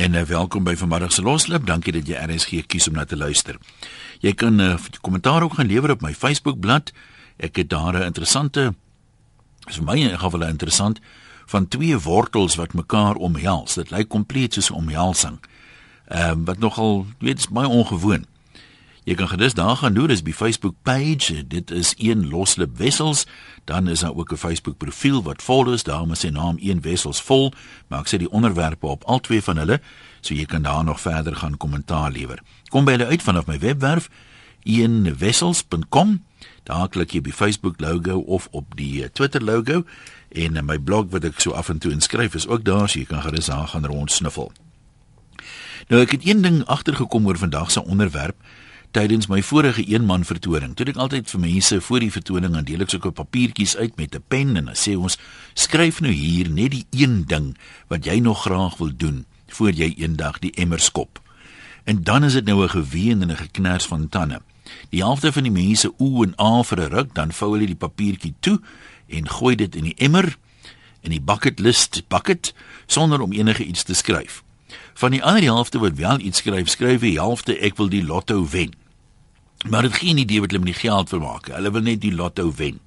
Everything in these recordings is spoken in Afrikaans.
En uh, welkom by vanmiddag se loslip. Dankie dat jy RSG kies om na te luister. Jy kan 'n uh, kommentaar ook gaan lewer op my Facebookblad. Ek het daar 'n interessante is vir my in geval interessant van twee wortels wat mekaar omhels. Dit lyk kompleet soos 'n omhelsing. Ehm um, wat nogal, weet, is baie ongewoon. Jy kan gerus daar gaan doen, dis by Facebook page. Dit is een loslip wessels. Dan is daar ook 'n Facebook profiel wat vol is. Daar is sy naam een wessels vol, maar ek sê die onderwerpe op al twee van hulle, so jy kan daar nog verder gaan kommentaar lewer. Kom by hulle uit vanaf my webwerf eenwessels.com. Daar klik jy by Facebook logo of op die eh, Twitter logo en in my blog wat ek so af en toe inskryf is ook daar, so jy kan gerus daar gaan rondsniffel. Nou ek het een ding agtergekom oor vandag se onderwerp tydens my vorige eenman vertoning. Toe ek altyd vir mense voor die vertoning aan deel ek sulke papiertjies uit met 'n pen en dan sê ons skryf nou hier net die een ding wat jy nog graag wil doen voor jy eendag die emmer skop. En dan is dit nou 'n geween en 'n geknars van tande. Die helfte van die mense oe en a vir 'n ruk, dan vou hulle die papiertjie toe en gooi dit in die emmer in die bucket list bucket sonder om enige iets te skryf. Van die ander helfte wat wel iets skryf, skryf die helfte ek wil die lotto wen. Maar dit geen idee wat hulle met die geld vermaak. Hulle wil net die lotto wen.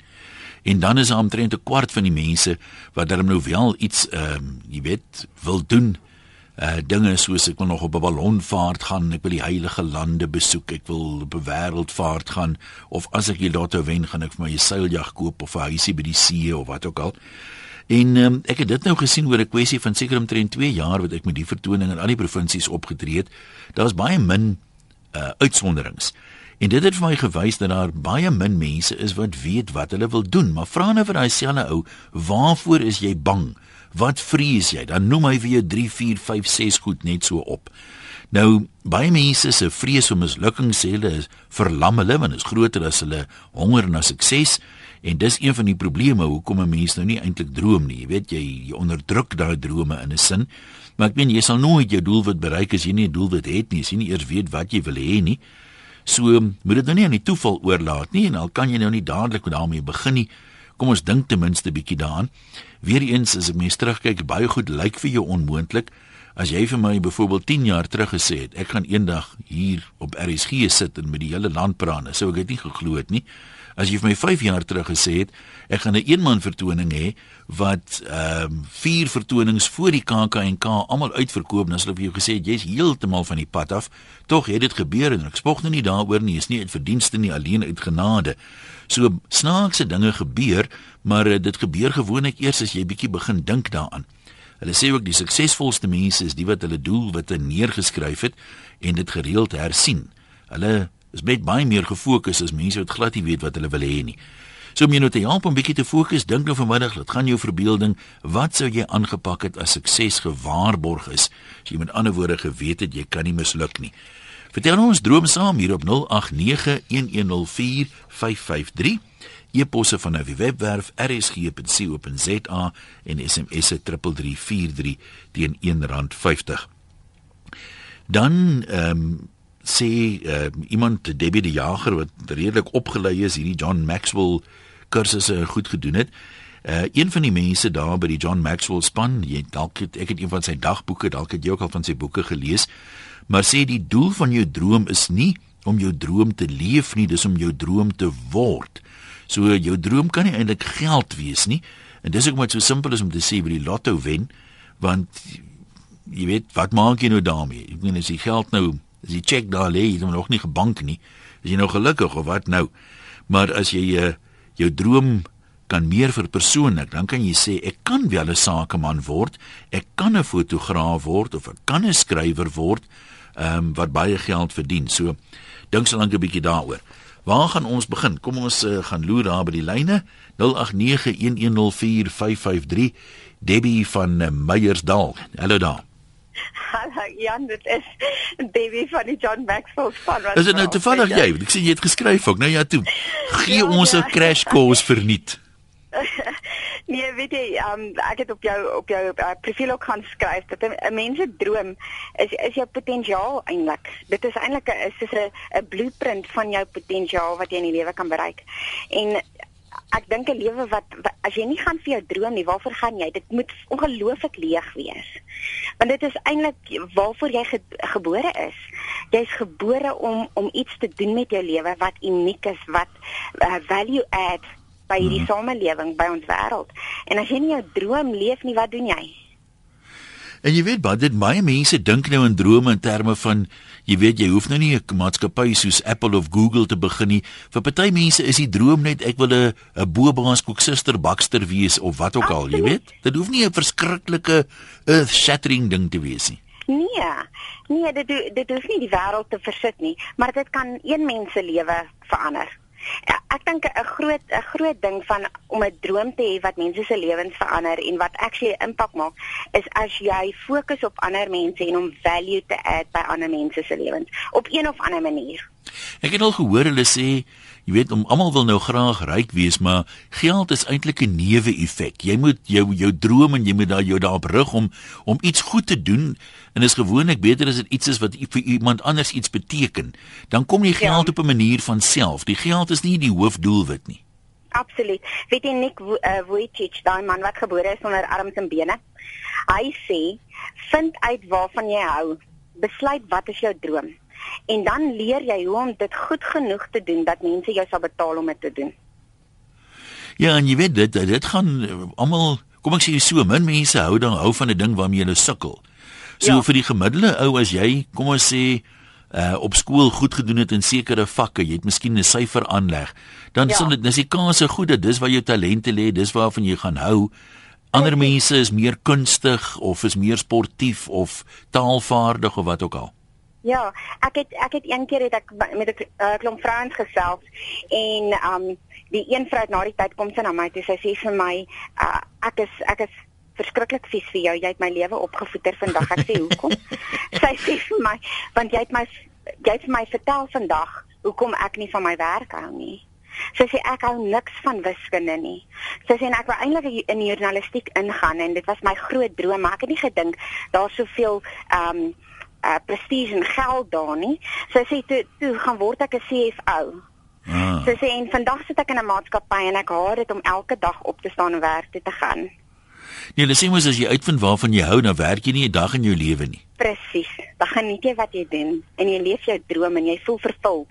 En dan is daar omtrent 'n kwart van die mense wat hulle nou wel iets ehm um, jy weet wil doen. Uh dinge soos ek wil nog op 'n ballonvaart gaan, ek wil die heilige lande besoek, ek wil op 'n wêreldvaart gaan of as ek die lotto wen, gaan ek vir my 'n seiljag koop of 'n huisie by die see of wat ook al. En um, ek het dit nou gesien oor 'n kwessie van seker omtrent 2 jaar wat ek met die vertoning in al die provinsies opgetree het. Daar's baie min uh uitsonderings. En dit het vir my gewys dat daar baie min mense is wat weet wat hulle wil doen, maar vra nou vir daai selfe ou, waarvoor is jy bang? Wat vrees jy? Dan noem hy vir jou 3, 4, 5, 6 goed net so op. Nou, baie mense se vrees vir mislukking sê hulle is verlam hulle want is groter as hulle honger na sukses. En dis een van die probleme hoekom 'n mens nou nie eintlik droom nie. Jy weet jy, jy onderdruk daai drome in 'n sin. Maar ek meen jy sal nooit jou doelwit bereik as jy nie 'n doelwit het nie. As jy nie eers weet wat jy wil hê nie. So moet dit nou nie aan die toeval oorlaat nie en al kan jy nou nie dadelik daarmee begin nie. Kom ons dink ten minste bietjie daaraan. Weereens as ek mens terugkyk, baie goed lyk vir jou onmoontlik. As jy vir my byvoorbeeld 10 jaar terug gesê het, ek gaan eendag hier op RSG sit en met die hele land praat, sou ek dit nie geglo het nie. As jy vir my 5 jaar terug gesê het, ek gaan 'n eenman vertoning hê wat ehm um, vier vertonings voor die KAK&K almal uitverkoop, dan sal ek vir jou gesê jy's heeltemal van die pad af. Tog het dit gebeur en ek spog nou nie daaroor nie, is nie uit verdienste nie, alleen uit genade. So snaakse dinge gebeur, maar uh, dit gebeur gewoonlik eers as jy bietjie begin dink daaraan. Hulle sê ook die suksesvolste mense is die wat hulle doel wat hulle neergeskryf het en dit gereeld hersien. Hulle is met baie meer gefokus as mense wat glad nie weet wat hulle wil hê nie. So om jou nou te help om bietjie te fokus, dink nou vanmiddag, dit gaan jou verbeelding, wat sou jy aangepak het as sukses gewaarborg is? As jy met ander woorde geweet het jy kan nie misluk nie. Vertel ons droom saam hier op 0891104553. E-posse van 'n webwerf rsg.co.za en SMS se 3343 teen R1.50. Dan ehm um, sê uh, iemand Debbie die Jager wat redelik opgelei is hierdie John Maxwell kursusse goed gedoen het. Uh een van die mense daar by die John Maxwell span, jy dalk het ek het een van sy dagboeke, dalk het jy ook al van sy boeke gelees, maar sê die doel van jou droom is nie om jou droom te leef nie, dis om jou droom te word. So jou droom kan nie eintlik geld wees nie. En dis ook maar so simpel is om te sê by die lotto wen, want jy weet, wat maak jy nou daarmee? Ek meen as jy geld nou As jy check daar lê, jy het nog nie gebank nie. Is jy nou gelukkig of wat nou? Maar as jy uh, jou droom kan meer vir persoonlik, dan kan jy sê ek kan wel 'n sakeman word, ek kan 'n fotograaf word of ek kan 'n skrywer word, ehm um, wat baie geld verdien. So dink so lank 'n bietjie daaroor. Waar gaan ons begin? Kom ons uh, gaan loer daar by die lyne 0891104553 Debbie van uh, Meyersdal. Hallo daar. Hallo Jan, dit is Debbie van die John Maxwell span. Is dit nou toevallig jy? Ek sien jy het geskryf ook. Nou ja, toe. Gee ja, ons 'n ja. crash course verniet. nee, weet jy, um, ek het op jou op jou uh, profiel ook gaan skryf dat 'n mens se droom is is jou potensiaal eintlik. Dit is eintlik 'n is 'n 'n blueprint van jou potensiaal wat jy in die lewe kan bereik. En ek dink 'n lewe wat, wat as jy nie gaan vir jou droom nie, waarvoor gaan jy? Dit moet ongelooflik leeg wees. Want dit is eintlik waarvoor jy ge, gebore is. Jy's gebore om om iets te doen met jou lewe wat uniek is, wat uh, value add by hierdie hmm. samelewing, by ons wêreld. En as jy nie jou droom leef nie, wat doen jy? En jy weet baie dit baie mense dink nou in drome in terme van jy weet jy hoef nou nie 'n maatskappy soos Apple of Google te begin nie. Vir party mense is die droom net ek wil 'n 'n boebaas kooksuster bakster wees of wat ook al, jy weet. Dit hoef nie 'n verskriklike earth shattering ding te wees nie. Nee. Nee, dit dit hoef nie die wêreld te versit nie, maar dit kan een mens se lewe verander. Ja, ek dink 'n groot 'n groot ding van om 'n droom te hê wat mense se lewens verander en wat actually 'n impak maak, is as jy fokus op ander mense en om value te add by ander mense se lewens op een of ander manier. Ek het al gehoor hulle sê Jy weet, om almal wil nou graag ryk wees, maar geld is eintlik 'n newe-effek. Jy moet jou jou droom en jy moet daar jou daarop rig om om iets goed te doen en is gewoonlik beter as dit iets is wat vir iemand anders iets beteken. Dan kom die geld ja. op 'n manier van self. Die geld is nie die hoofdoelwit nie. Absoluut. Weet jy Nick Vujicic, uh, daai man wat gebore is sonder arms en bene? Hy sê, vind uit waarvan jy hou. Besluit wat is jou droom en dan leer jy hoe om dit goed genoeg te doen dat mense jou sal betaal om dit te doen. Ja, en jy weet dit dit gaan eh, almal kom ek sê so min mense hou dan hou van 'n ding waarmee hulle sukkel. So ja. vir die gemiddelde ou as jy kom ons sê uh op skool goed gedoen het in sekere vakke, jy het miskien 'n syfer aanleg, dan ja. sal dit dis die kans se goed dat dis waar jou talente lê, dis waarvan jy gaan hou. Ander mense is meer kunstig of is meer sportief of taalvaardig of wat ook al. Ja, ek het ek het een keer het ek met 'n uh, klomp vrouens gesels en um die een vrou het na die tyd kom sy na my toe sy sê vir my uh, ek is ek is verskriklik vies vir jou jy het my lewe opgevoeter vandag. Ek sê hoekom? Sy sê vir my want jy het my jy het my vertel vandag hoekom ek nie van my werk hou nie. Sy sê ek hou niks van wiskunde nie. Sy sê ek wou eintlik in journalistiek ingaan en dit was my groot droom, maar ek het nie gedink daar's soveel ehm um, uh, prestige en geld daar nie. Sy sê toe toe gaan word ek 'n CFO. Ah. Sy sê en vandag sit ek in 'n maatskappy en ek haat dit om elke dag op te staan en werk toe te gaan. Nee, dis mos as jy uitvind waarvan jy hou, dan werk jy nie 'n dag in jou lewe nie. Presies. Dan geniet jy wat jy doen en jy leef jou droom en jy voel vervuld.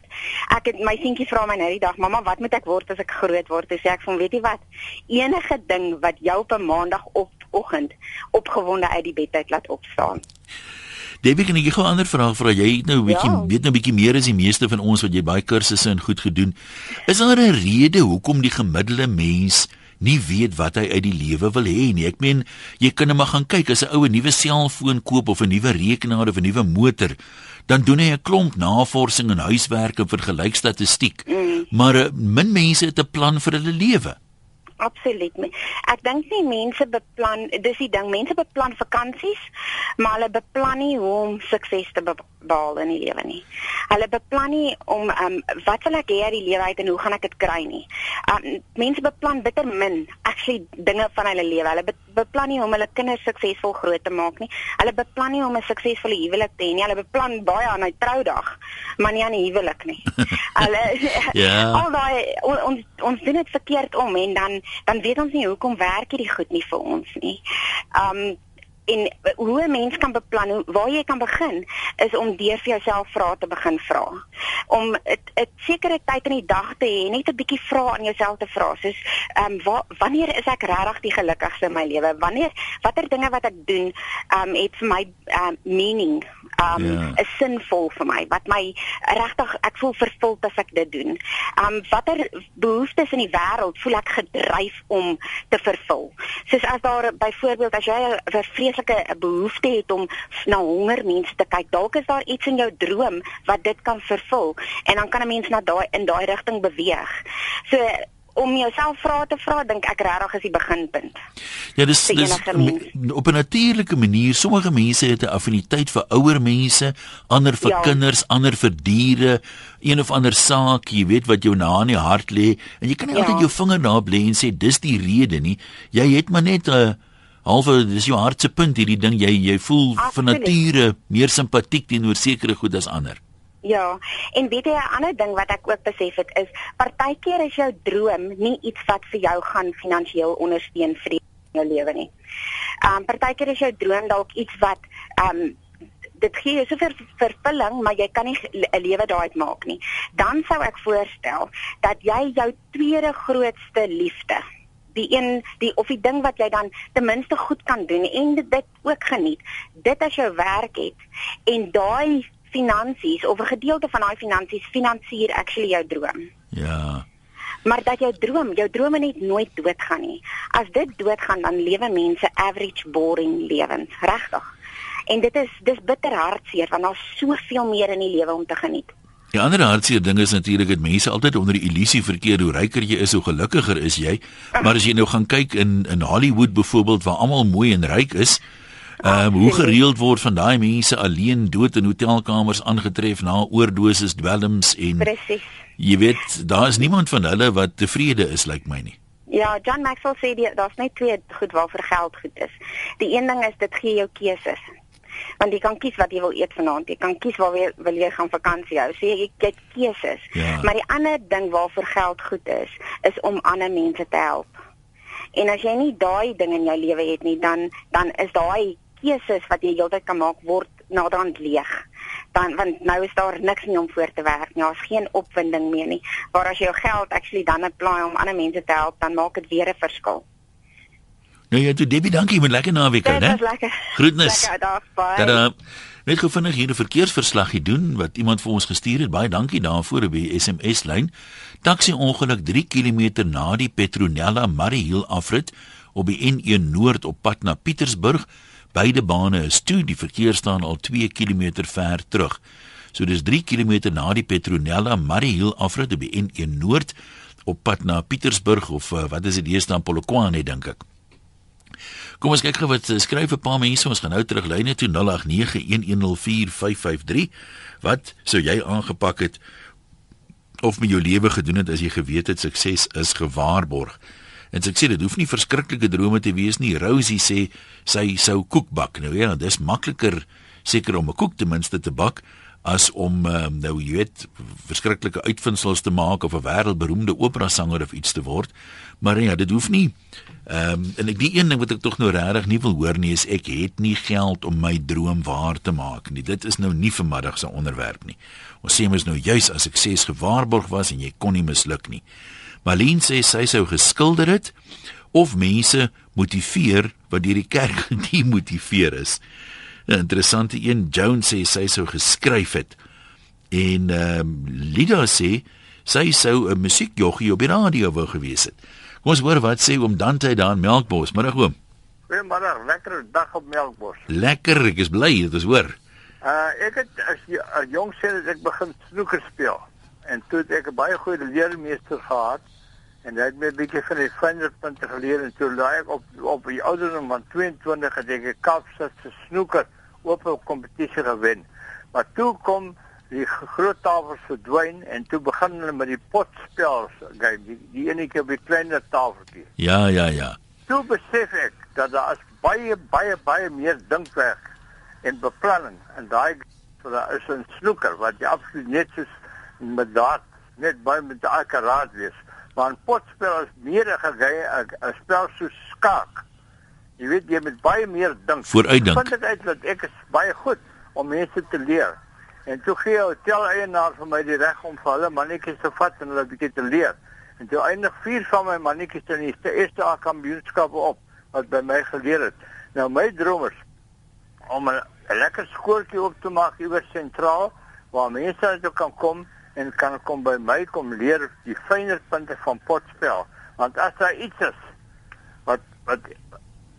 Ek het my seentjie vra my nou die dag, "Mamma, wat moet ek word as ek groot word?" Toe sê ek van, "Weet jy wat? Enige ding wat jou op 'n maandagooggend opgewonde uit die bed uit laat opstaan." Debbie, kan ek gou 'n ander vraag vra? Jy het nou 'n bietjie ja. weet nou 'n bietjie meer as die meeste van ons wat jy baie kursusse en goed gedoen. Is daar 'n rede hoekom die gemiddelde mens nie weet wat hy uit die lewe wil hê nie? Ek meen, jy kan net maar gaan kyk as 'n ou 'n nuwe selfoon koop of 'n nuwe rekenaar of 'n nuwe motor, dan doen hy 'n klomp navorsing en huiswerk en vergelyk statistiek. Mm. Maar uh, min mense het 'n plan vir hulle lewe absoluut. Ek dink nie mense beplan, dis die ding, mense beplan vakansies, maar hulle beplan nie hoe om sukses te behaal in die lewe nie. Hulle beplan nie om um, wat wil ek hê uit die lewe uit en hoe gaan ek dit kry nie. Um, mense beplan bitter min actually dinge van hulle lewe. Hulle be beplan nie hoe hulle kinders suksesvol groot te maak nie. Hulle beplan nie om 'n suksesvolle huwelik te hê nie. Hulle beplan baie aan 'n troudag, maar nie aan 'n huwelik nie. hulle ja. al daai ons ons doen dit verkeerd om en dan dan weet ons nie hoekom werk hierdie goed nie vir ons nie. Um en hoe 'n mens kan beplan hoe waar jy kan begin is om deur vir jouself vrae te begin vra. Om 'n sekere tyd in die dag te hê, net 'n bietjie vrae aan jouself te vra, soos ehm um, wa, wanneer is ek regtig die gelukkigste in my lewe? Wanneer watter dinge wat ek doen ehm um, het vir my ehm um, meaning? um yeah. Ja. is sinvol vir my wat my regtig ek voel vervuld as ek dit doen. Um watter behoeftes in die wêreld voel ek gedryf om te vervul? Soos as daar byvoorbeeld as jy 'n vreeslike behoefte het om na honger mense te kyk, dalk is daar iets in jou droom wat dit kan vervul en dan kan 'n mens na daai in daai rigting beweeg. So om jouself vrae te vra dink ek regtig is die beginpunt. Ja, dis dis op 'n natuurlike manier. Sommige mense het 'n affiniteit vir ouer mense, ander vir ja. kinders, ander vir diere, een of ander saak, jy weet wat jou na in die hart lê en jy kan nie ja. altyd jou vinger daarop lê en sê dis die rede nie. Jy het maar net 'n uh, halfe dis jou hartse punt hierdie ding jy jy voel Absoluut. van nature meer simpatiek teenoor sekere goed as ander. Ja, en weet jy 'n ander ding wat ek ook besef het is partykeer is jou droom nie iets wat vir jou gaan finansiëel ondersteun vir jou lewe nie. Um partykeer is jou droom dalk iets wat um dit gee jou soveel vervulling, maar jy kan nie 'n lewe daaruit maak nie. Dan sou ek voorstel dat jy jou tweede grootste liefde die een die of die ding wat jy dan ten minste goed kan doen en dit, dit ook geniet. Dit as jou werk het en daai finansies of 'n gedeelte van daai finansies finansier actually jou droom. Ja. Maar dat jou droom, jou drome net nooit doodgaan nie. As dit doodgaan dan lewe mense average boring lewens, regtig. En dit is dis bitter hartseer want daar's soveel meer in die lewe om te geniet. Die ander hartseer ding is natuurlik dat mense altyd onder die illusie verkeer hoe ryker jy is, hoe gelukkiger is jy. Maar as jy nou gaan kyk in in Hollywood byvoorbeeld waar almal mooi en ryk is, ehm um, hoe gereeld word van daai mense alleen dood in hotelkamers aangetref na oordoses, dwelms en Presies. Jy weet, daar is niemand van hulle wat tevrede is lyk like my nie. Ja, John Maxwell sê daar's net twee goed waarvoor geld goed is. Die een ding is dit gee jou keuses want jy kan kies wat jy wil eet vanaand. Jy kan kies waar jy wil jy gaan vakansie hou. So jy het keuses. Ja. Maar die ander ding waarvoor geld goed is, is om ander mense te help. En as jy nie daai ding in jou lewe het nie, dan dan is daai keuses wat jy heeltyd kan maak word naderhand leeg. Dan want nou is daar niks meer om voor te werk nie. Daar's geen opwinding meer nie. Maar as jy jou geld actually dan apply om ander mense te help, dan maak dit weer 'n verskil. Nou ja, toe Debbie, dankie met lekker naweek, hè. Dit was lekker. Groetnis. Lekker dag, bye. Dat net gou vinnig hier 'n verkeersverslaggie doen wat iemand vir ons gestuur het. Baie dankie daarvoor op die SMS lyn. Taxi ongeluk 3 km na die Petronella Marihill afrit op die N1 Noord op pad na Pietersburg. Beide bane is toe, die verkeer staan al 2 km ver terug. So dis 3 km na die Petronella Marihill afrit op die N1 Noord op pad na Pietersburg of uh, wat is dit hier staan Polokwane dink ek. Kom ons kyk gou wat eh, skryf 'n paar mense. Ons gaan nou terug lyne toe 0891104553. Wat sou jy aangepak het of met jou lewe gedoen het as jy geweet het sukses is gewaarborg? En ek sê dit hoef nie verskriklike drome te wees nie. Rosie sê sy sou koek bak. Nou ja, dis makliker seker om 'n koek ten minste te bak as om um, nou jy weet verskriklike uitvindsels te maak of 'n wêreldberoemde opera sanger of iets te word. Maar ja, dit hoef nie. Ehm um, en ek die een ding wat ek tog nou regtig nie wil hoor nie is ek het nie geld om my droom waar te maak nie. Dit is nou nie vanmiddag se onderwerp nie. Ons sê mos nou juis as sukses gewaarborg was en jy kon nie misluk nie. Marlene sê sy sou geskilder het of mense motiveer wat deur die kerk gemotiveer is. 'n interessante een Jones sê sy sou geskryf het. En ehm um, Lida sê sy sou 'n musiekjoggie op die radio wou gewees het. Kom ons hoor wat sê oom Dante daar in Melkbos. Middag oom. Goeiemôre, lekker dag op Melkbos. Lekker, ek is bly dit is hoor. Uh ek het as 'n jong sê dat ek begin snoeker speel. En toe het ek 'n baie goeie leermeester gehad en hy het my 'n bietjie van die vingerpunte geleer en toe laai ek op op die ouderdom van 22 het ek 'n Kaapstad se snoeker oop kompetisie gewen. Maar toe kom die groot tafels verdwyn en toe begin hulle met die potspel game, die, die enetjie op die kleiner tafeltjie. Ja, ja, ja. Toe besef ek dat daar is baie baie baie meer dinkwerk en beplanning en daai so daar is 'n snoeker wat jy absoluut net soos met daai net baie met daai karaat wees. 'n potspel is meer 'n 'n spel so skaak. Jy weet jy moet baie meer dink. Vooruitdink. Vind dit uit dat ek is baie goed om mense te leer. En toe gee hy hotel eienaar vir my die reg om vir hulle mannetjies te vat en hulle bietjie te leer. En toe eindig vier van my mannetjies in die eerste A kampioenskappe op wat by my geleer het. Nou my dromers om 'n lekker skooltjie op te maak iewers sentraal waar mense kan kom en kan kom by my kom leer die fynere punte van potspel want as daar iets is wat wat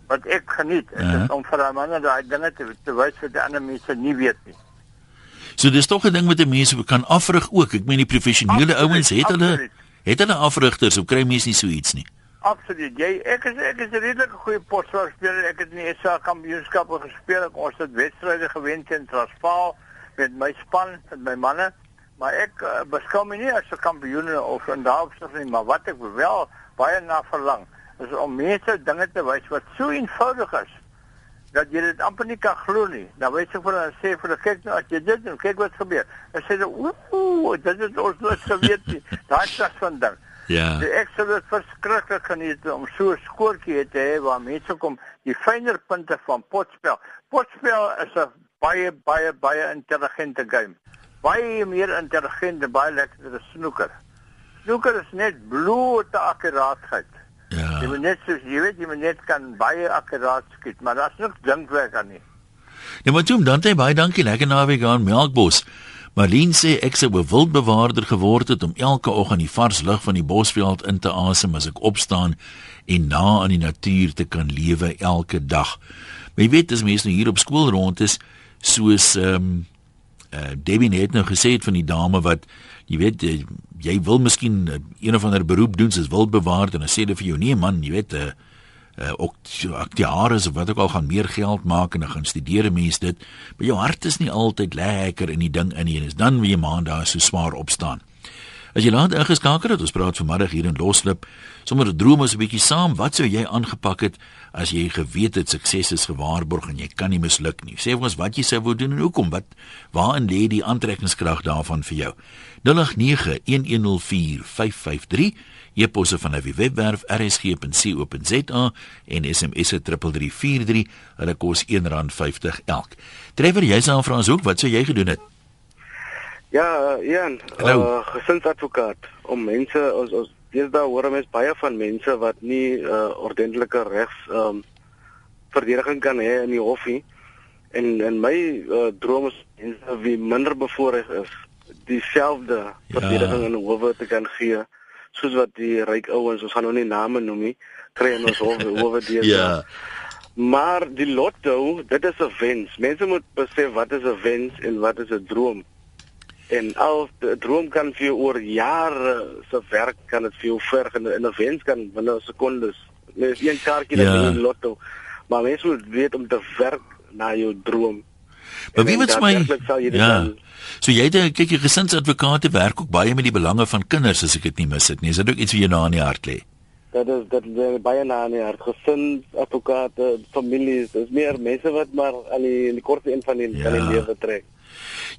wat ek geniet is uh -huh. om vir ander daai dinge te, te wys wat die ander mense nie weet nie. So dis tog 'n ding wat mense kan afrig ook. Ek meen die professionele ouens het hulle het hulle afrigters, hoe kry mense nie so iets nie? Absoluut. Jy ek is ek is 'n redelike goeie potspelspeler. Ek het in die SA kampioenskappe gespeel. Ek ons het wedstryde gewen teen Transvaal met my span, met my manne maar ek uh, beskou my nie as 'n kampioen of in daardie nie, maar wat ek wel baie na verlang is om mense dinge te wys wat so eenvoudig is. dat jy dit amper nie kan glo nie. Dan weet ek vir hulle sê vir hulle kyk nou as jy dit doen, kyk wat gebeur. Hulle sê ooh, dit is ons nooit geweet nie. Daai slag van ding. Ja. Die ek sou dit verskriklik geniet om so 'n skoortjie te hê waar mense kom die fynere punte van potspel. Potspel is 'n baie baie baie intelligente game. Baie meer intelligent en baie lekkerder as snooker. Snooker is net blote akkuraatheid. Ja. Jy moet net so jy weet jy moet net kan baie akkuraat skiet, maar daar's niks dinkwerk aan nie. Ja, maar toe dan jy baie dankie lekker naweek aan Melkbos. Marlene sê ek sou 'n wildbewaarder geword het om elke oggend die vars lug van die bosveld in te asem as ek opstaan en na aan die natuur te kan lewe elke dag. Maar jy weet as mense nou hier op skool rond is, soos ehm um, uh, Debbie net nou gesê het van die dame wat jy weet jy, jy wil miskien uh, een of ander beroep doen soos wildbewaarder en dan sê hulle vir jou nee man, jy weet uh, uh, ook aktiares of wat ook al gaan meer geld maak en dan gaan studeer mense dit, maar jou hart is nie altyd lekker in die ding in nie en is dan wie jy maand daar so swaar opstaan. As jy laat ingeskakel het, ons praat vanmiddag hier in Loslip, sommer droom ons 'n bietjie saam, wat sou jy aangepak het as jy geweet het sukses is gewaarborg en jy kan nie misluk nie. Sê ons wat jy sou wou doen en hoekom? Wat waarin lê die aantrekkingskrag daarvan vir jou? 0891104553 e-posse van die webwerf rsg.co.za en SMS se 3343 hulle kos R1.50 elk. Trevor, jy's aan Frans Hoek, wat sou jy gedoen het? Ja, Ian, uh, gesinsadvokaat om mense ons ons deesdae hoor mense baie van mense wat nie uh, ordentlike regs um, verdediging kan hê in die hof nie. En en my uh, droom is mense wie minder bevoorreg is dieselfde ja. verdediging in howe te kan gee soos wat die ryk ouens, ons gaan nou nie name noem nie, kry in ons hof howe deur. Ja. Maar die lotto, dit is 'n wens. Mense moet besef wat is 'n wens en wat is 'n droom. En al 'n droom kan vir jou oor jare se werk kan dit vir jou verg en 'n wens kan binne sekondes. Net een kaartjie Ja. dat jy lotto. Maar mense moet weet om te werk na jou droom. Maar wie weet my dit Ja. dan- So jy dink kyk jy gesinsadvokate werk ook baie met die belange van kinders as ek dit nie mis het nie. Is dit ook iets wat jou na in die hart lê? Dat is dat is baie na in die hart. Gesin, advokate, families, dis meer mense wat maar aan die die kortste een van die Ja. die lewe trek.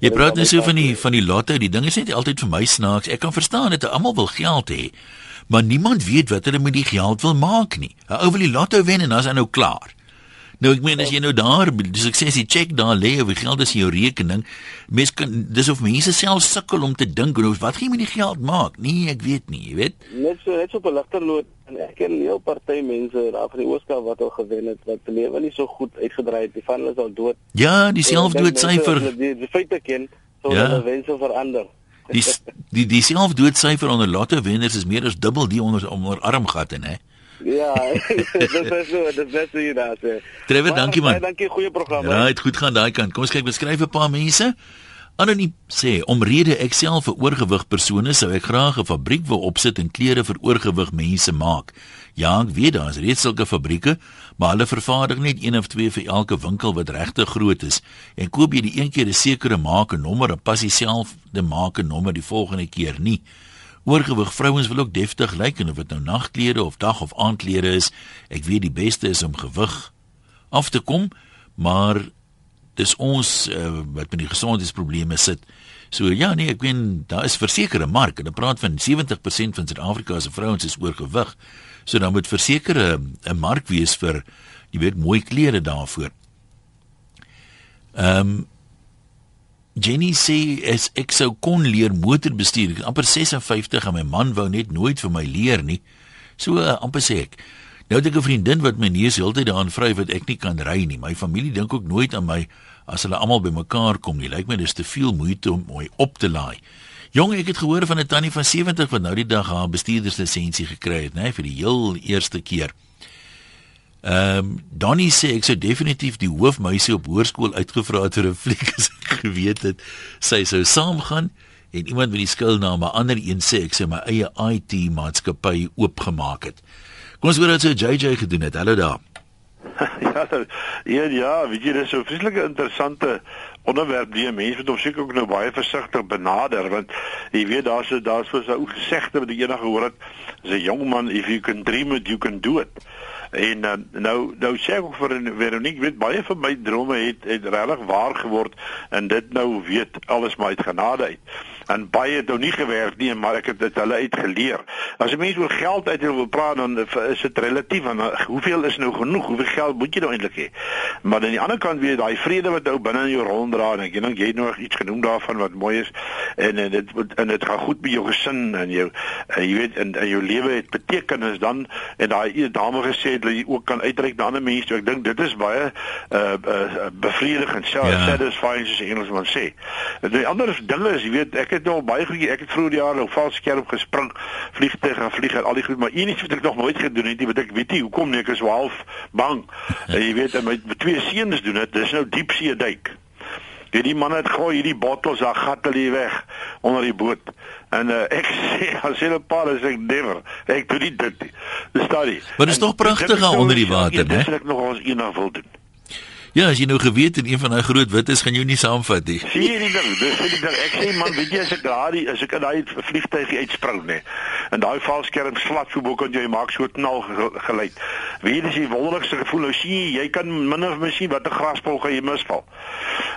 Jy praat is net so van die van die lotte, die ding is net altyd vir my snaaks. Ek kan verstaan dat almal wil geld hê, maar niemand weet wat hulle met die geld wil maak nie. 'n Ou wil die lotto wen en dan is hy nou klaar. Nou ek meen as jy nou daar die sukses die check daar lê of die geld is in jou rekening, mens kan dis of mense self sukkel om te dink nou wat gaan jy met die geld maak? Nee, ek weet nie, jy weet. Net so net so op 'n ligter noot en ek ken 'n heel party mense daar van die Ooskaap wat al gewen het wat lewe nie so goed uitgedraai het. Die van hulle is al dood. Ja, die ek selfdoodsyfer. mense, as hulle Die, die feite ken, sou Ja. hulle wense verander. Die die die selfdoodsyfer onder lotto wenners is meer as dubbel die onder onder armgatte, hè. Ja, dis is so, dis net so hier daar sê. Trevor, Maar dankie man. baie Dankie, goeie program. Right, goed gaan daai kant. Kom ons kyk beskryf 'n paar mense. Anoniem sê omrede ek self 'n oorgewig persoon is, sou ek graag 'n fabriek wou opsit en klere vir oorgewig mense maak. Ja, ek weet daar is reeds sulke fabrieke, maar hulle vervaardig net een of twee vir elke winkel wat regtig groot is. En koop jy die een keer 'n sekere maak en nommer en pas dieselfde maak en nommer die volgende keer nie. Oorgewig vrouens wil ook deftig lyk en of dit nou nagklere of dag of aandklere is, ek weet die beste is om gewig af te kom, maar dis ons uh, wat met die gesondheidsprobleme sit. So ja nee, ek weet daar is versekerde mark en hulle praat van 70% van Suid-Afrika se vrouens is oorgewig. So dan moet versekerde 'n mark wees vir jy weet mooi klere daarvoor. Ehm um, Jenny sê as ek sou kon leer motorbestuur, ek is amper 56 en my man wou net nooit vir my leer nie. So uh, amper sê ek. Nou het ek 'n vriendin wat my neus heeltyd daaraan vryf wat ek nie kan ry nie. My familie dink ook nooit aan my as hulle almal bymekaar kom nie. Lyk my dis te veel moeite om my op te laai. Jong, ek het gehoor van 'n tannie van 70 wat nou die dag haar bestuurderslisensie gekry het, né, vir die heel eerste keer. Ehm um, Donnie sê ek sou definitief die hoofmeisie op hoërskool uitgevra het vir 'n fliek as ek geweet het sy sou saamgaan en iemand met die skuilnaam 'n ander een sê ek sou my eie IT maatskappy oopgemaak het. Kom ons hoor wat so JJ gedoen het. Hallo daar. ja, ja, ja, weet jy, dis so 'n vreeslike interessante onderwerp die mense moet seker ook nou baie versigtig benader want jy weet daar's daar's so 'n ou gesegde wat die eendag gehoor het, as 'n jong man if you can dream it you can do it. En uh, nou nou sê ek vir Veronique weet baie van my drome het het regtig waar geword en dit nou weet alles maar uit genade uit en baie het nou nie gewerk nie maar ek het dit hulle uitgeleer. As 'n mens oor geld uit wil praat dan is dit relatief en hoeveel is nou genoeg? Hoeveel geld moet jy nou eintlik hê? Maar aan die ander kant weet daai vrede wat ou binne in jou ronddra en ek dink jy het nog iets genoem daarvan wat mooi is en en dit en dit gaan goed met jou gesin en jou en jy weet in in jou lewe het betekenis dan en daai dame gesê dat jy ook kan uitreik na ander mense. Ek dink dit is baie uh, uh bevredigend self ja. satisfying soos Engelsman sê. En die ander dinge is jy weet ek het nou baie goed ek het vroeër die jaar nou vals skerp gespring vliegtuig gaan vlieg en al die goed maar een iets wat ek nog nooit gedoen het nie wat ek weet nie hoekom nie ek is half bang en jy weet en my, twee seuns doen dit dis nou diepsee duik Hierdie man het gooi hierdie bottels daar gat hulle weg onder die boot. En uh, ek sê as hulle paar is ek never. Ek doen nie dit nie. Dis daai. Maar dit is tog pragtig onder die water, né? Dis ek nog ons eendag wil doen. Ja, as jy nou geweet het een van daai groot wittes gaan jou nie saamvat nie. Sien jy die ding? Dis die ding. Ek sê man, weet jy as ek daai as ek in daai vliegtuigie uitspring nê. En daai valskerm slat so bo kan jy maak so knal geluid. Weet jy die wonderlikste gevoel nou sien jy kan minder masjien wat 'n graspol gaan jy misval.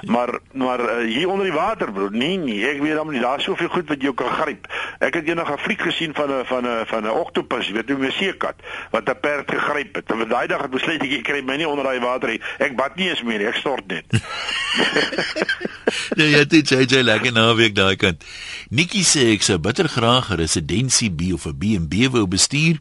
Maar maar uh, hier onder die water bro, nee nee, ek weet dan nie daar's soveel goed wat jy kan gryp. Ek het eendag 'n vlieg gesien van 'n van 'n van 'n oktopus, jy weet hoe 'n seekat wat 'n perd gegryp het. En daai dag het besluit ek kry my nie onder daai water nie. Ek bad nie eens meer, ek stort net. nee, jy het JJ lekker naweek daai kant. Nikki sê ek sou bitter graag 'n residensie B of 'n B&B wou bestuur.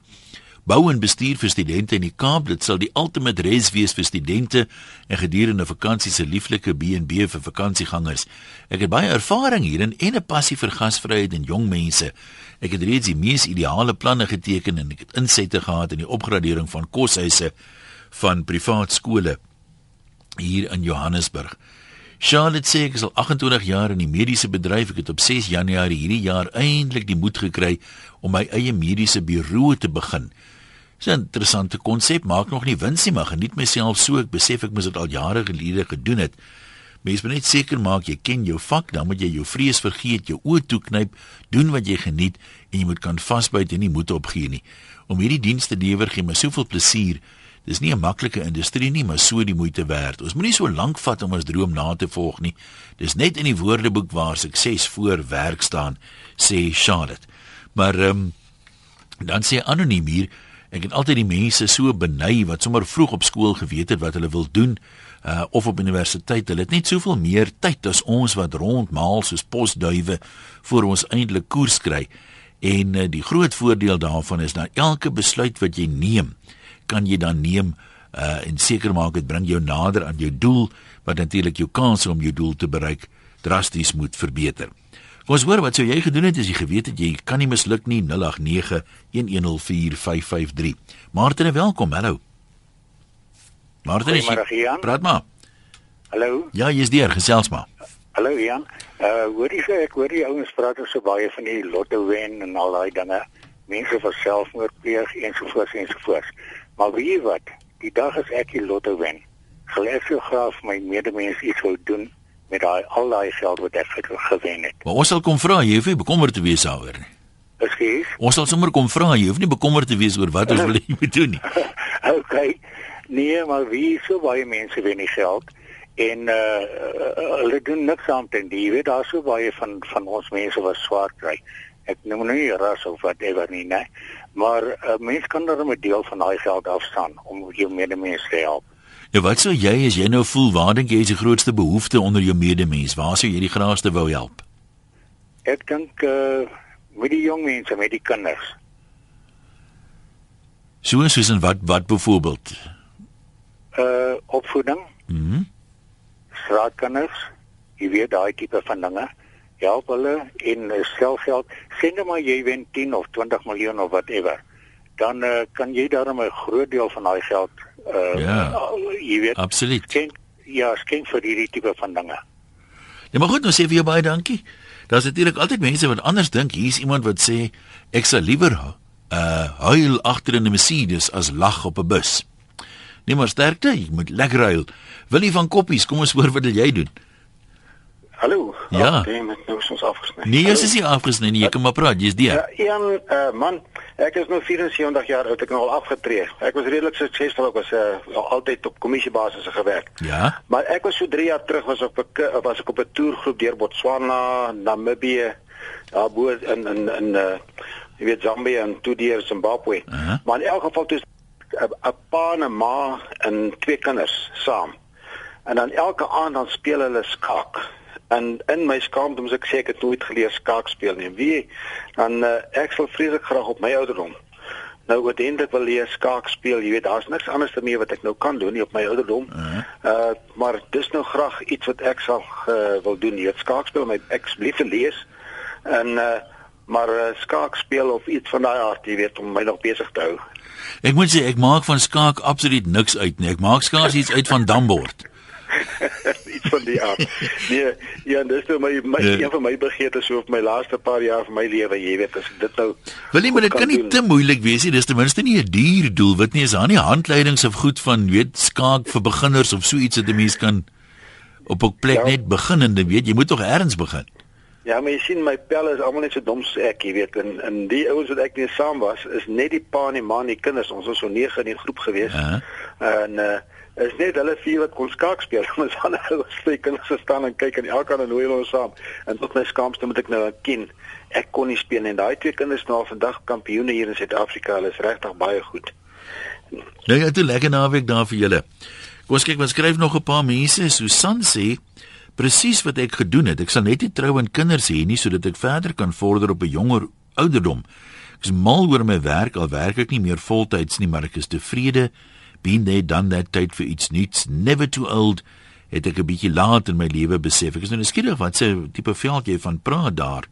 Bou en bestuur vir studente in die Kaap, dit sal die ultimate res wees vir studente en gedurende vakansie se lieflike B&B vir vakansiegangers. Ek het baie ervaring hierin en 'n passie vir gasvryheid en jong mense. Ek het reeds die mees ideale planne geteken en ek het insette gehad in die opgradering van koshuise van privaat skole hier in Johannesburg. Charlotte sê ek is al 28 jaar in die mediese bedryf. Ek het op 6 Januarie hierdie jaar eintlik die moed gekry om my eie mediese biro te begin. Dis 'n interessante konsep, maak nog nie wins nie, maar geniet myself so. Ek besef ek moes dit al jare gelede gedoen het. Mens moet net seker maak jy ken jou vak, dan moet jy jou vrees vergeet, jou oë toeknyp, doen wat jy geniet en jy moet kan vasbyt en nie moed opgee nie. Om hierdie dienste te lewer gee my soveel plesier. Dis nie 'n maklike industrie nie, maar so die moeite werd. Ons moenie so lank vat om ons droom na te volg nie. Dis net in die woordeboek waar sukses voor werk staan, sê Charlotte. Maar ehm um, dan sê anoniem hier, ek het altyd die mense so beny wat sommer vroeg op skool geweet het wat hulle wil doen uh of op universiteit. Hulle het net soveel meer tyd as ons wat rondmaal soos posduwe voor ons eintlik koers kry. En uh, die groot voordeel daarvan is dat elke besluit wat jy neem, kan jy dan neem uh en seker maak dit bring jou nader aan jou doel wat natuurlik jou kanse om jou doel te bereik drasties moet verbeter. Kom ons hoor wat sou jy gedoen het as jy geweet het jy kan nie misluk nie 089 1104553. Martin, welkom. Hallo. Martin, praat maar. Hallo. Ja, jy's daar, gesels maar. Hallo Jan. Uh hoor jy ek hoor die ouens praat so baie van die lotto wen en al daai dinge. Mense vir selfmoord pleeg en so Maar weet jy wat? Die dag as ek die lotto wen, sal ek so graag my medemens iets wil doen met daai al daai geld wat ek gewen het. Maar ons sal kom vra, jy hoef nie bekommerd te wees daaroor nie. Ekskuus. Ons sal sommer kom vra, jy hoef nie bekommerd te wees oor wat ons wil hê moet doen nie. okay. Nee, maar wie so baie mense wen die geld en uh hulle doen niks aan dit. Jy weet daar so baie van van ons mense wat swaar kry. Ek noem nou nie ras of whatever nie, nee. Maar 'n uh, mens kan dan 'n deel van daai geld afstaan om jou medemens te help. Ja, wat sou jy as jy nou voel waar dink jy is die grootste behoefte onder jou medemens? Waar sou jy die graagste wou help? Ek dink uh met die jong mense, met die kinders. Soos soos en wat wat byvoorbeeld? Uh opvoeding. Mhm. Mm Straatkinders. Jy weet daai tipe van dinge help hulle en uh, selfgeld sien nou maar jy wen 10 of 20 miljoen of whatever dan uh, kan jy daarmee 'n groot deel van daai geld uh, ja. uh, jy weet absoluut. skenk, ja skenk vir hierdie tipe van dinge. Ja maar goed nou sê vir jou baie dankie. Daar's natuurlik altyd mense wat anders dink. Hier's iemand wat sê ek sal liewer uh huil agter in 'n Mercedes as lag op 'n bus. Nee maar sterkte jy moet lekker huil. Wil jy van koppies kom ons hoor wat jy doen Hallo. Ja. Okay, met nou ons afgesny. Nee, jy is nie afgesny nie. Jy kan maar praat. Jy's die. Ja, een uh, man, ek is nou 74 jaar oud, ek nou al afgetree. Ek was redelik suksesvol, ek was uh, altyd op kommissiebasis gewerk. Ja. Maar ek was so 3 jaar terug was op 'n was ek op 'n toergroep deur Botswana, Namibië, daar bo in in in uh jy weet Zambia en toe deur Zimbabwe. Uh -huh. Maar in elk geval toe 'n pa en 'n ma en twee kinders saam. En dan elke aand dan speel hulle skaak. En in my skaamte moet ek sê ek het nooit geleer skaak speel nie. Wie dan uh, ek sal vreeslik graag op my ouderdom nou uiteindelik wil leer skaak speel. Jy weet daar's niks anders daarmee wat ek nou kan doen nie op my ouderdom. Uh, -huh. uh maar dis nou graag iets wat ek sal uh, wil doen. Jy weet skaak speel my ek lief lees. En uh maar uh, skaak speel of iets van daai aard, jy weet om my nog besig te hou. Ek moet sê ek maak van skaak absoluut niks uit nie. Ek maak skaars iets uit van dambord. van die aard. Nee, ja, dis nou my, my nee. een van my begeertes so op my laaste paar jaar van my lewe, jy weet, as dit nou Wil jy maar dit kan nie doen. te moeilik wees nie. Dis ten minste nie 'n duur doelwit nie. Is daar nie handleidings of goed van weet skaak vir beginners of so iets dat 'n mens kan op 'n plek ja. net beginnende weet, jy moet tog eers begin. Ja, maar jy sien my pelle is almal net so dom so ek, jy weet, en en die ouens wat ek mee saam was, is net die pa en die ma en die kinders. Ons was so 9 in 'n groep gewees. Uh -huh. En uh is net hulle vier wat kon skaak speel. Ons ander ouers sê kinders staan en kyk en elkeen en nooi hulle saam. En tot my skaamste moet ek nou ken. Ek kon nie speel en daai twee kinders nou vandag kampioene hier in Suid-Afrika. Hulle is regtig baie goed. Nou ja, toe lekker naweek daar vir julle. Kom ons kyk wat skryf nog 'n paar mense. Susan sê presies wat ek gedoen het. Ek sal net nie trou en kinders hê nie sodat ek verder kan vorder op 'n jonger ouderdom. Ek is mal oor my werk al werk ek nie meer voltyds nie, maar ek is tevrede been there done that tyd vir iets nuuts. Never too old het ek 'n bietjie laat in my lewe besef. Ek is nou skieurig wat se tipe veld jy van praat daar.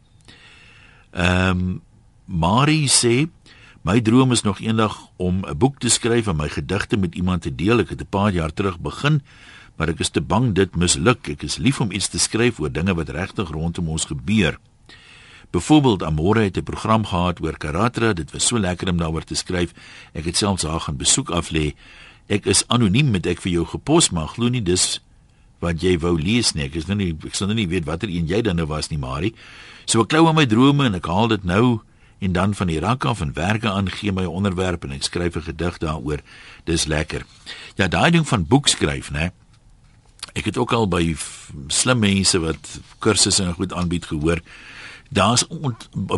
Ehm um, Marie sê my droom is nog eendag om 'n boek te skryf en my gedigte met iemand te deel. Ek het 'n paar jaar terug begin maar ek is te bang dit misluk. Ek is lief om iets te skryf oor dinge wat regtig rondom ons gebeur Byvoorbeeld Amore het 'n program gehad oor karate, dit was so lekker om daaroor te skryf. Ek het selfs haar gaan besoek af lê. Ek is anoniem met ek vir jou gepos, maar glo nie dis wat jy wou lees nie. Ek is nou nie ek sal nou nie weet watter een jy dan nou was nie, Marie. So ek klou aan my drome en ek haal dit nou en dan van die rak af en werke aan gee my onderwerp en ek skryf 'n gedig daaroor. Dis lekker. Ja, daai ding van boek skryf, né? Ek het ook al by slim mense wat kursusse en goed aanbied gehoor daar's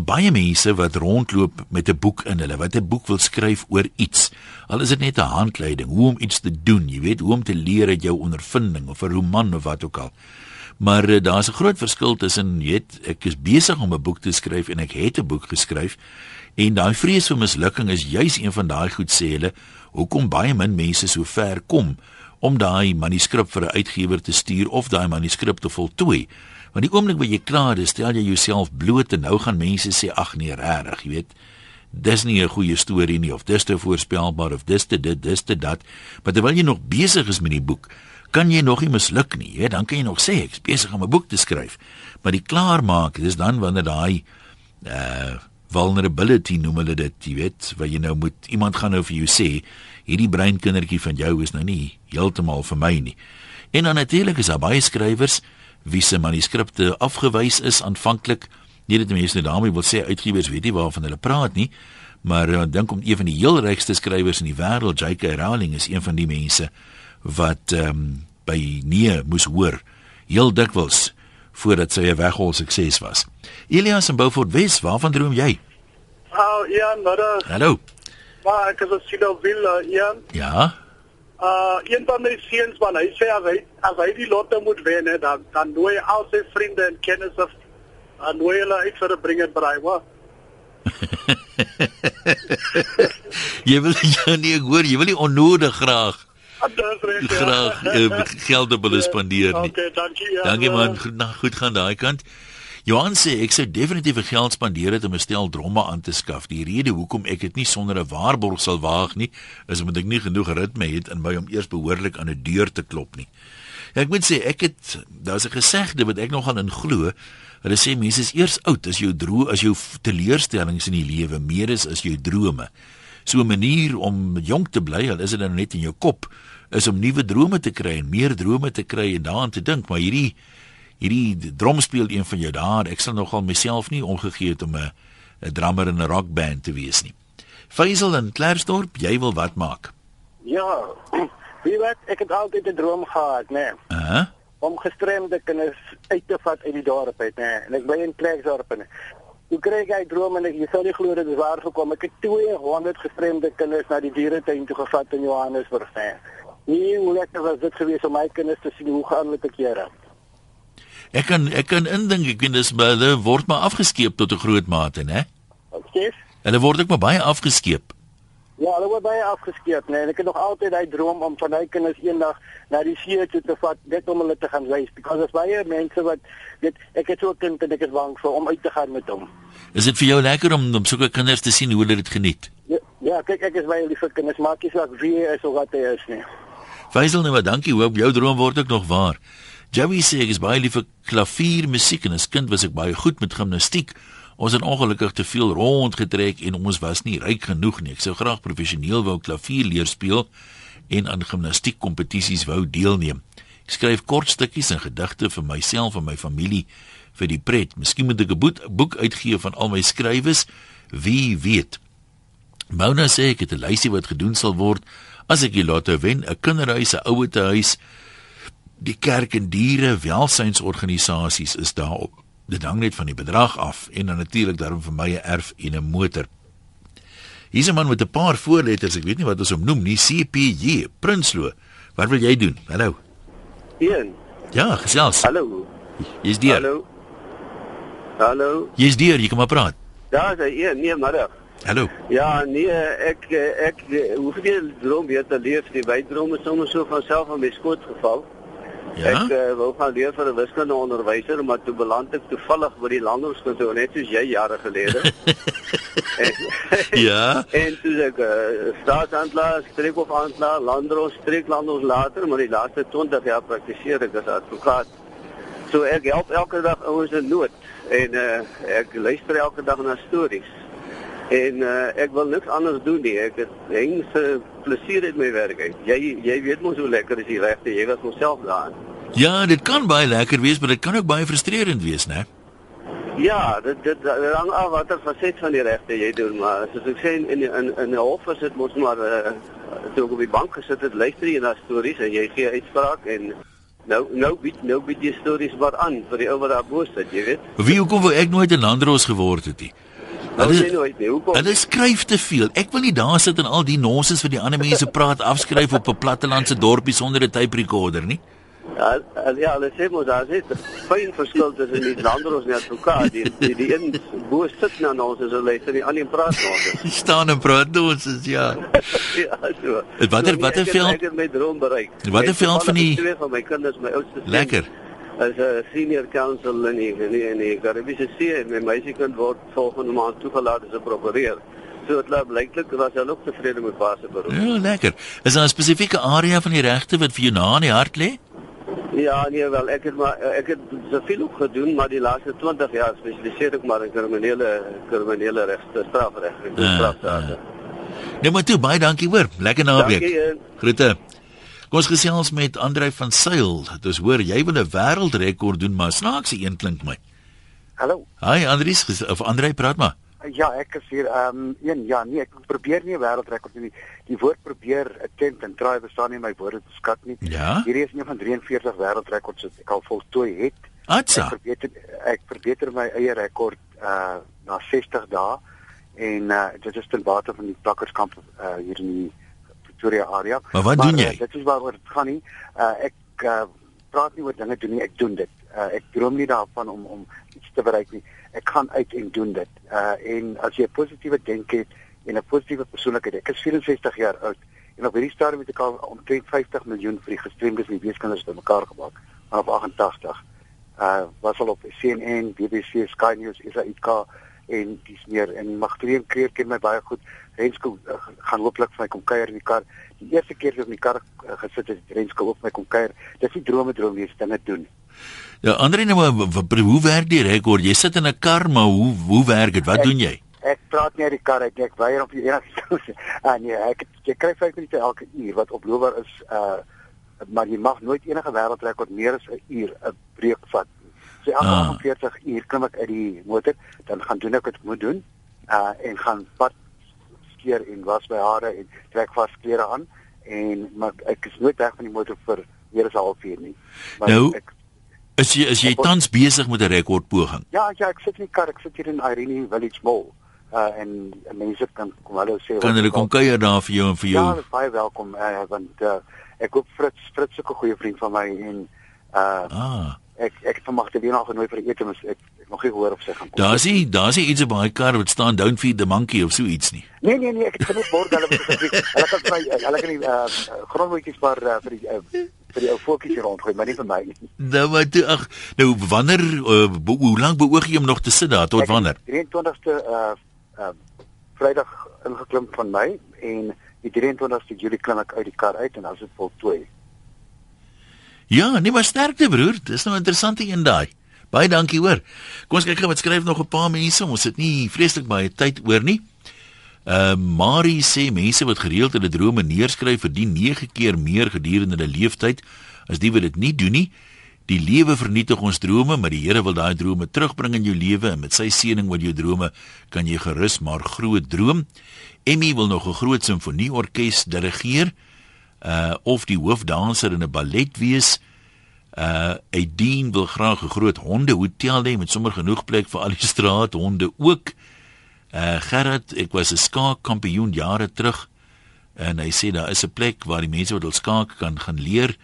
baie mense wat rondloop met 'n boek in hulle wat 'n boek wil skryf oor iets. Al is dit net 'n handleiding hoe om iets te doen, jy weet, hoe om te leer uit jou ondervinding of 'n roman of wat ook al. Maar uh, daar's 'n groot verskil tussen weet ek is besig om 'n boek te skryf en ek het 'n boek geskryf en daai vrees vir mislukking is juis een van daai goed sê hulle hoekom baie min mense so ver kom om daai manuskrip vir 'n uitgewer te stuur of daai manuskrip te voltooi. Want die oomblik wat jy klaar is, stel jy jouself bloot en nou gaan mense sê ag nee, regtig, jy weet. Dis nie 'n goeie storie nie of dis te voorspelbaar of dis te dit, dis te dat. Maar terwyl jy nog besig is met die boek, kan jy nog nie misluk nie, jy. Dan kan jy nog sê ek is besig om 'n boek te skryf. Maar die klaarmaak, dis dan wanneer daai uh vulnerability noem hulle dit, jy weet, waar jy nou moet iemand gaan nou vir jou sê, hierdie breinkindertjie van jou is nou nie heeltemal vir my nie. En dan natuurlik is daar baie skrywers wie se manuskripte afgewys is aanvanklik. Nie dat mense nou daarmee wil sê uitgewers weet nie waarvan hulle praat nie, maar ek uh, dink om een van die heel rykste skrywers in die wêreld, J.K. Rowling is een van die mense wat ehm um, by nee moes hoor heel dikwels voordat sy 'n weghol sukses was. Elias in Beaufort Wes, waarvan droom jy? Oh, ja, maar Hallo. Maar ek is op Sidoville, ja. Ja uh een van my seuns man, hy sê as hy as hy die lotte moet wen, hè, dan dan nooi hy al sy vriende en kennisse aan nooi hulle uit vir 'n bring en braai, wa? jy wil jy nie hoor, jy wil nie onnodig graag. Recht, graag ja. uh, geld op hulle spandeer nie. Okay, dankie. Ja, dankie man, goed, nou, goed gaan daai kant. Johan sê ek sou definitief geld spandeer het om 'n stel dromme aan te skaf. Die rede hoekom ek dit nie sonder 'n waarborg sal waag nie, is omdat ek nie genoeg ritme het in my om eers behoorlik aan 'n deur te klop nie. Ja, ek moet sê ek het daar's 'n gesegde wat ek nogal in glo. Hulle sê mense is eers oud as jou droom as jou teleurstellings in die lewe meer is as jou drome. So 'n manier om jonk te bly, al is dit nou net in jou kop, is om nuwe drome te kry en meer drome te kry en daaraan te dink, maar hierdie hierdie drom speel een van jou daar. Ek sal nogal myself nie omgegee het om 'n 'n drummer in 'n rockband te wees nie. Faisal in Klerksdorp, jy wil wat maak? Ja. Wie weet, ek het altyd 'n droom gehad, né? Nee. Uh -huh. Om gestremde kinders uit te vat uit die dorp uit, né? Nee. En ek bly in Klerksdorp. Hoe kry ek hy droom en ek jy sal nie glo dit is waar gekom. Ek het 200 gestremde kinders na die dieretuin toe gevat in Johannesburg, né? Nee. Nie hoe lekker was dit geweest om my kinders te sien hoe gaan hulle te kere. Ek kan ek kan indink ek weet dis hulle word maar afgeskeep tot 'n groot mate, né? Okay. Hulle word ook maar baie afgeskeep. Ja, hulle word baie afgeskeep, nee. Ek het nog altyd daai droom om van my kinders eendag na die see toe te vat, net om hulle te gaan wys, because as baie mense wat weet, ek het so 'n kind en ek is bang vir om uit te gaan met hom. Is dit vir jou lekker om om sulke kinders te sien hoe hulle dit geniet? Ja, ja kyk ek is baie lief vir kinders, maar ek is ook wie is of wat hy is nie. Faisal, nou dankie. Hoop jou droom word ook nog waar. Joey sê ek is baie lief vir klaviermusiek en as kind was ek baie goed met gimnastiek. Ons het ongelukkig te veel rondgetrek en ons was nie ryk genoeg nie. Ek sou graag professioneel wou klavier leer speel en aan gimnastiek kompetisies wou deelneem. Ek skryf kort stukkies en gedigte vir myself en my familie vir die pret. Miskien moet ek 'n boek uitgee van al my skrywes. Wie weet. Mona sê ek het 'n lysie wat gedoen sal word as ek die lotto wen, 'n kinderhuis, 'n ouete huis, die kerk en diere welsynsorganisasies is daarop. Dit hang net van die bedrag af en dan natuurlik daarom vir my 'n erf en 'n motor. Hier's 'n man met 'n paar voorletters, ek weet nie wat ons hom noem nie, CPJ, Prinsloo. Wat wil jy doen? Hallo. Een. Ja, gesels. Hallo. Jy's die. Hallo. Hallo. Jy's die, jy kom maar praat. Ja, sy een, nee, middag. Hallo. Ja, nee, ek ek hoe veel droom weer te leef, die wydrome soms so van self aan my skoot geval. Ja. Ek uh, wou gaan leer vir 'n wiskunde onderwyser, maar toe beland ek toevallig by die landbouskool net soos jy jare gelede. en, ja. En toe ek uh, staatshandelaar, streekhofaandelaar, landros, streeklandros later, maar die laaste 20 jaar praktiseer ek as advokaat. So ek help elke dag ouens in nood en uh, ek luister elke dag na stories. En uh, ek wil niks anders doen nie. Ek het hengse plesier in my werk. Jy jy weet mos hoe lekker is die regte. Jy was myself daar. Ja, dit kan baie lekker wees, maar dit kan ook baie frustrerend wees, né? Ja, dit dit hang af watter faset van die regte jy doen, maar soos ek sê in in in 'n hof is dit mos maar uh, toe ek op die bank gesit het, luister jy na stories en jy gee uitspraak en nou nou bied nou bied jy stories wat aan vir die ou wat daar bo sit, jy weet. Wie hoekom wou ek nooit 'n landros geword het nie? Nou sê nooit nie. Hoekom? Hulle skryf te veel. Ek wil nie daar sit en al die nonsens wat die ander mense praat afskryf op 'n plattelandse dorpie sonder 'n tape recorder nie. Ja, ja, hulle sê mos daar is 'n fyn verskil tussen die landros en die advokaat. Die die, die een bo sit nou ons is hulle sê die ander praat nog. staan en praat ons is ja. ja, so. Watter so, watter veld? Ek het my droom bereik. Watter veld van die twee van my kinders, my oudste seun. Lekker. As 'n senior counsel in die in die, in die Karibiese See en my meisiekind word volgende maand toegelaat as 'n prokureur. So dit laat blyklik was hulle ook tevrede met waar se beroep. Ja, lekker. Is daar 'n spesifieke area van die regte wat vir jou na in die hart lê? Ja, nee wel, ek het maar ek het soveel ook gedoen, maar die laaste 20 jaar spesialiseer ek maar in kriminele kriminele regte, strafreg, strafsake. Uh, uh. Nee, maar toe baie dankie hoor. Lekker naweek. Dankie. Groete. Kom ons gesels met Andrei van Sail. Dit is hoor jy wil 'n wêreldrekord doen, maar snaakse een klink my. Hallo. Hi Andries of Andrei praat maar. Ja, ek is hier ehm um, een ja, nee, ek probeer nie 'n wêreldrekord doen nie. Die woord probeer attempt en try bestaan nie my woorde beskat nie. Ja? Hierdie is een van 43 wêreldrekords wat ek al voltooi het. Atsa. Ek verbeter ek verbeter my eie rekord uh na 60 dae en uh dit is ten bate van die plakkerskamp uh hier in die Pretoria area. Maar wat doen jy? Uh, dit is waaroor dit gaan nie. Uh ek uh praat nie oor dinge doen nie, ek doen dit. Uh ek droom nie daarvan om om iets te bereik nie. Ek gaan uit en doen dit. Uh en as jy 'n positiewe denke het en 'n positiewe persoonlikheid, ek is 64 jaar oud en op hierdie stadium het ek al omtrent 50 miljoen vir die gestremdes en die weeskinders bymekaar gemaak vanaf 88. Uh was al op CNN, BBC, Sky News, SAK en dis meer en Magdalene Kreer ken my baie goed. Rensko uh, gaan hooplik vir my kom kuier in die kar. Die eerste keer toe ek in die kar uh, gesit het, Rensko op my kom kuier. Dis nie drome droom dis dinge doen. Ja, Andre nou hoe werk die rekord? Jy sit in 'n kar, maar hoe hoe werk dit? Wat ek, doen jy? Ek praat nie uit die kar uit nie. Ek weier om enigiets. ah nee, ek jy kry 5 minute elke uur wat oploper is uh maar jy mag nooit enige wêreldrekord meer as 'n uur 'n breek vat. So elke ah. 40 uur klim ek uit die motor, dan gaan doen ek wat ek moet doen. Uh en gaan pad skeer en was my hare en trek vas klere aan en maar ek is nooit weg van die motor vir meer as 'n halfuur nie. Maar nou, ek is jy is jy tans besig met 'n rekordpoging? Ja, ja, ek sit in die kar, ek sit hier in Irene Village Mall. Uh en mense kan kom hulle sê Kan hulle kom kuier daar vir jou en vir jou? Ja, baie welkom uh, want uh, ek hoop Fritz Fritz is 'n goeie vriend van my en uh ah. Ek ek het vanmag te weer nog genooi vir ete, maar ek ek nog nie gehoor of sy gaan kom. Daar's hy, daar's hy iets op baie kar wat staan don't feed the monkey of so iets nie. Nee nee nee, ek het genoeg bord hulle moet gesê. Hulle kan vry hulle kan die uh grondwetjies maar uh, vir die uh, vir die ou voetjies hier rondgooi, maar nie vir my nie. Nou maar toe ag, nou wanneer uh, be, hoe lank beoog jy om nog te sit daar tot ek wanneer? 23ste uh uh Vrydag ingeklim van my en die 23ste Julie klim ek uit die kar uit en dan is dit voltooi. Ja, nee maar sterkte broer, dis nou 'n interessante een daai. Baie dankie hoor. Kom ons kyk gou wat skryf nog 'n paar mense. Ons het nie vreeslik baie tyd oor nie. Uh Marie sê mense wat gereeld hulle drome neerskryf verdien 9 keer meer gedurende hulle lewenstyd as die wat dit nie doen nie. Die lewe vernietig ons drome, maar die Here wil daai drome terugbring in jou lewe en met sy seëning wat jou drome kan jy gerus maar groot droom. Emmy wil nog 'n groot simfonieorkes dirigeer of die hoofdanser in 'n ballet wees. Uh Aideen wil graag 'n groot hondehotel hê met sommer genoeg plek vir al die straathonde ook. Uh Gerard, ek was 'n skaakkampioen jare terug en hy sê daar is 'n plek waar die mense wat wil skaak kan gaan leer.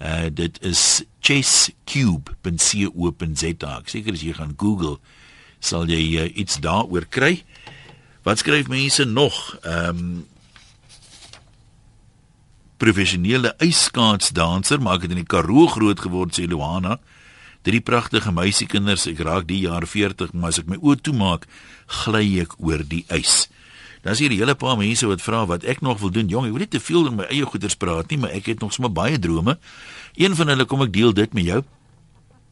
Uh dit is chesscube.co.za. Seker as jy gaan Google sal jy uh, iets daaroor kry. Wat skryf mense nog? Ehm um, professionele ijskaatsdanser maak dit in die Karoo groot geword sê Luana. Drie pragtige meisiekinders, ek raak die jaar 40, maar as ek my oë toemaak, gly ek oor die ys. Daar's hier 'n hele paar mense wat vra wat ek nog wil doen. Jong, ek wil nie te veel oor my eie goeders praat nie, maar ek het nog sommer baie drome. Een van hulle kom ek deel dit met jou.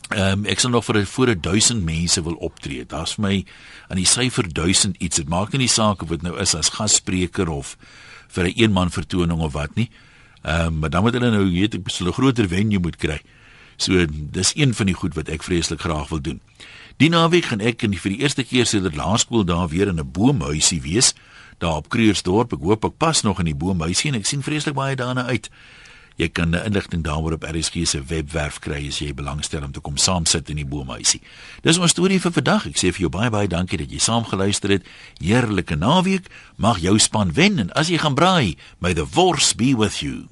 Ehm um, ek sal nog vir voor 1000 mense wil optree. Daar's vir my aan die syfer 1000 iets. Dit maak nie saak of dit nou is as gasspreker of vir 'n een eenman vertoning of wat nie. Ehm um, maar dan moet hulle nou weet ek sal 'n groter venue moet kry. So dis een van die goed wat ek vreeslik graag wil doen. Die naweek gaan ek in die, vir die eerste keer sedert laerskool daar weer in 'n boomhuisie wees daar op Kruiersdorp. Ek hoop ek pas nog in die boomhuisie en ek sien vreeslik baie daarna uit. Jy kan inligting daaroor op RSG se webwerf kry as jy belangstel om te kom saam sit in die boomhuisie. Dis ons storie vir vandag. Ek sê vir jou baie baie dankie dat jy saam geluister het. Heerlike naweek. Mag jou span wen en as jy gaan braai, may the force be with you.